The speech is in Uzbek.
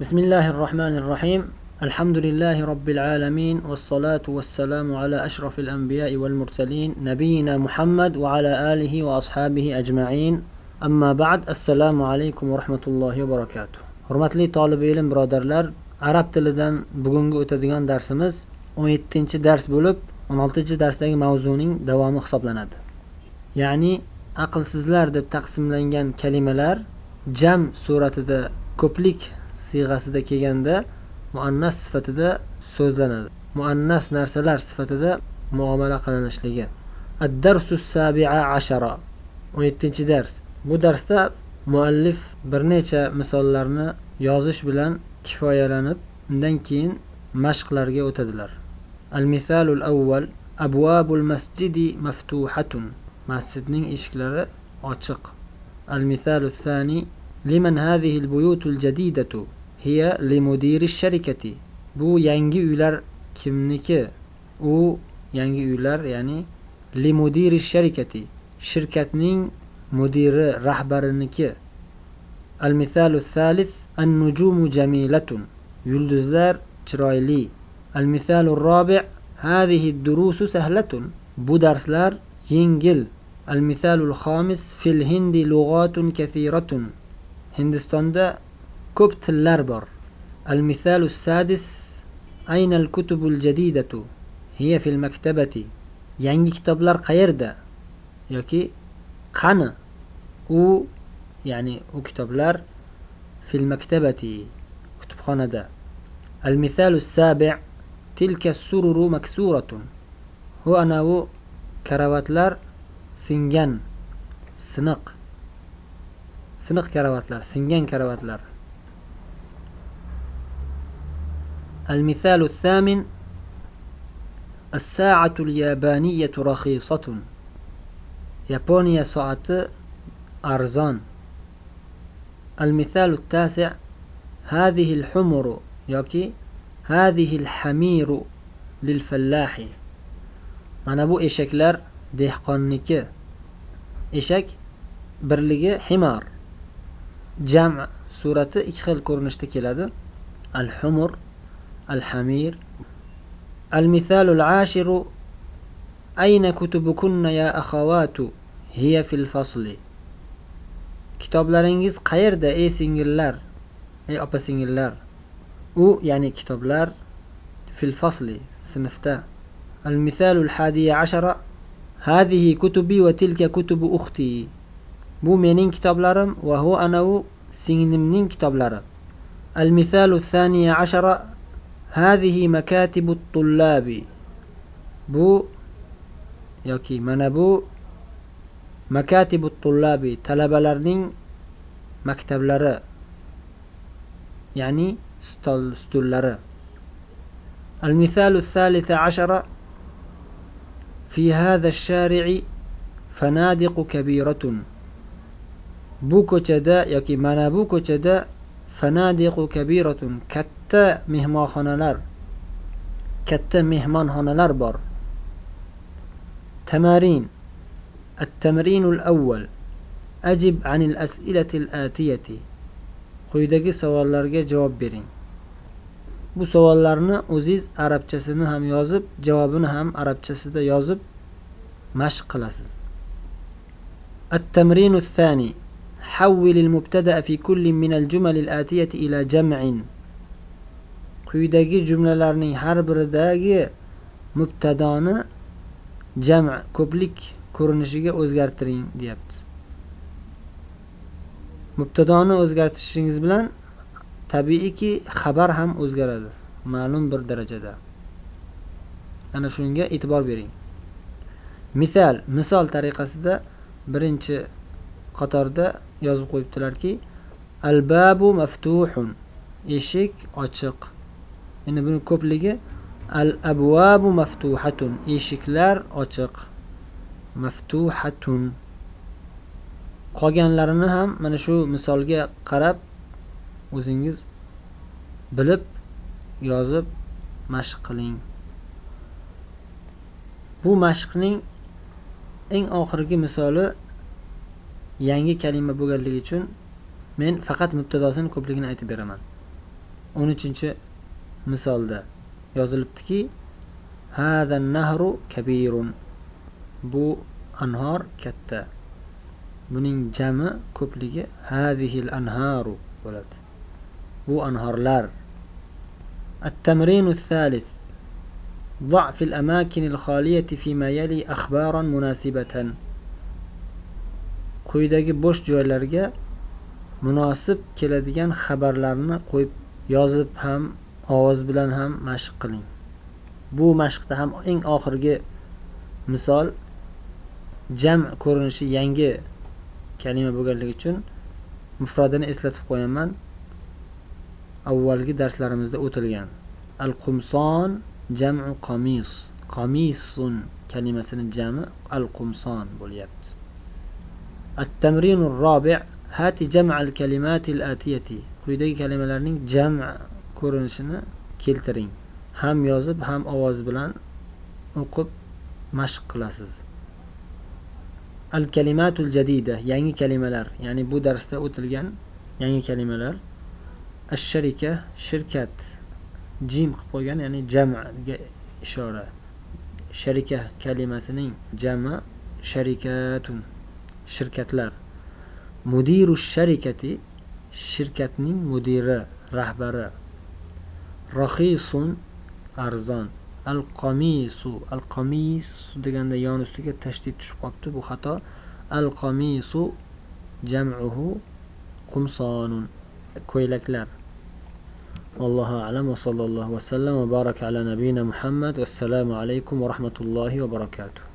بسم الله الرحمن الرحيم الحمد لله رب العالمين والصلاة والسلام على أشرف الأنبياء والمرسلين نبينا محمد وعلى آله وأصحابه أجمعين أما بعد السلام عليكم ورحمة الله وبركاته hurmatli tolib ilm birodarlar arab tilidan bugungi o'tadigan darsimiz 17 dars bo'lib 16 darsdagi mavzuning davomi hisoblanadi ya'ni aqlsizlar deb taqsimlangan kalimalar jam suratida ko'plik siyg'asida kelganda muannas sifatida so'zlanadi. Muannas narsalar sifatida muomala qilinishligi ad-darsu sabi'a ashara. 17 dars. Bu darsda muallif bir necha misollarni yozish bilan kifoyalanib undan keyin mashqlarga o'tadilar. Al misalul avval abvabul masjidi maftuhatun. Masjidning eshiklari ochiq. Al misalu thani liman hadhihi al buyutul jadidatu. Hiya limudiri sharikati. Bu yangi uylar kimniki? U yangi uylar ya'ni limudiri sharikati. Shirkatning mudiri rahbariniki. Al misalu salis an nujumu jamilatun. Yulduzlar chiroyli. Al misalu robi' hadhihi durusu sahlatun. Bu darslar yengil. Al misalul xomis fil hindi lug'atun kathiratun. Hindistonda ko'p tillar bor. Al misalu sadis aynal kutubul jadidatu hiya fil maktabati. Yangi kitoblar qayerda? Yoki qani? U ya'ni u kitoblar fil maktabati kutubxonada. Al misalu sabi' tilka sururu maksuratun. Hu anavi karavatlar singan siniq. Siniq karavatlar singan karavatlar. المثال الثامن الساعة اليابانية رخيصة يابونيا ساعة أرزان المثال التاسع هذه الحمر يوكي هذه الحمير للفلاح mana bu eshaklar dehqonniki eshak birligi himar jam surati ikki xil ko'rinishda keladi al humur al hamir al misalul ashiru ayna kutubukunna ya akhawatu hiya fil fasli kitoblaringiz qayerda ey singillar ey opa singillar u ya'ni kitoblar fil fasli sinfda المثال الحادي عشر هذه كتبي وتلك كتب أختي bu mening kitoblarim va hu anavi singlimning kitoblari المثال الثاني عشر هذه مكاتب الطلاب bu yoki mana bu makatibu tullabi talabalarning maktablari ya'ni stol stullari المثال الثالث عشر في هذا الشارع فنادق كبيرة bu ko'chada yoki mana bu ko'chada fanadiqu kabiratun katta mehmonxonalar katta mehmonxonalar bor. Tamarin at-tamrinul avval ajib anil as'ilatil atiyati. Quyidagi savollarga javob bering. Bu savollarni o'ziz arabchasini ham yozib javobini ham arabchasida yozib mashq qilasiz. At-tamrinu حول المبتدأ في كل من الجمل الآتية إلى جمع quyidagi jumlalarning har biridagi mubtadoni jam ko'plik ko'rinishiga o'zgartiring deyapti mubtadoni o'zgartirishingiz bilan tabiiyki xabar ham o'zgaradi ma'lum bir darajada ana shunga e'tibor bering misol misol tariqasida birinchi qatorda yozib qo'yibdilarki albabu maftuhun eshik ochiq. Ya'ni buni ko'pligi al abvabu maftuhatun eshiklar ochiq. Maftuhatun. Qolganlarini ham mana shu misolga qarab o'zingiz bilib yozib mashq qiling. Bu mashqning eng oxirgi misoli yangi kalima bo'lganligi uchun men faqat mubtadosini ko'pligini aytib beraman o'n uchinchi misolda yozilibdiki hada nahru kabirun bu anhor katta buning jami ko'pligi hadihil anharu bo'ladi bu anhorlar التمرين الثالث ضع في الأماكن الخالية فيما يلي أخبارا مناسبة quyidagi bo'sh joylarga munosib keladigan xabarlarni qo'yib yozib ham ovoz bilan ham mashq qiling. Bu mashqda ham eng oxirgi misol jam ko'rinishi yangi kalima bo'lganligi uchun mufradini eslatib qo'yaman. Avvalgi darslarimizda o'tilgan. Al qumson jamu qamis. Qamisun kalimasini jami al qumson bo'lyapti. التمرين الرابع هات جمع الكلمات الآتية quyidagi kalimalarning jam ko'rinishini keltiring ham yozib ham ovoz bilan o'qib mashq qilasiz al kalimatul jadida yangi kalimalar ya'ni bu darsda o'tilgan yangi kalimalar ash sharika shirkat jim qilib qo'ygan ya'ni jamaga ishora sharika kalimasining jami sharikatun shirkatlar mudiru sharikati shirkatning mudiri rahbari rahisun arzon al qomisu al qomis deganda yon ustiga tashdid tushib qolibdi bu xato al qomisu jam'uhu qumsonun ko'ylaklar والله أعلم وصلى الله وسلم وبارك على نبينا محمد والسلام عليكم ورحمة الله وبركاته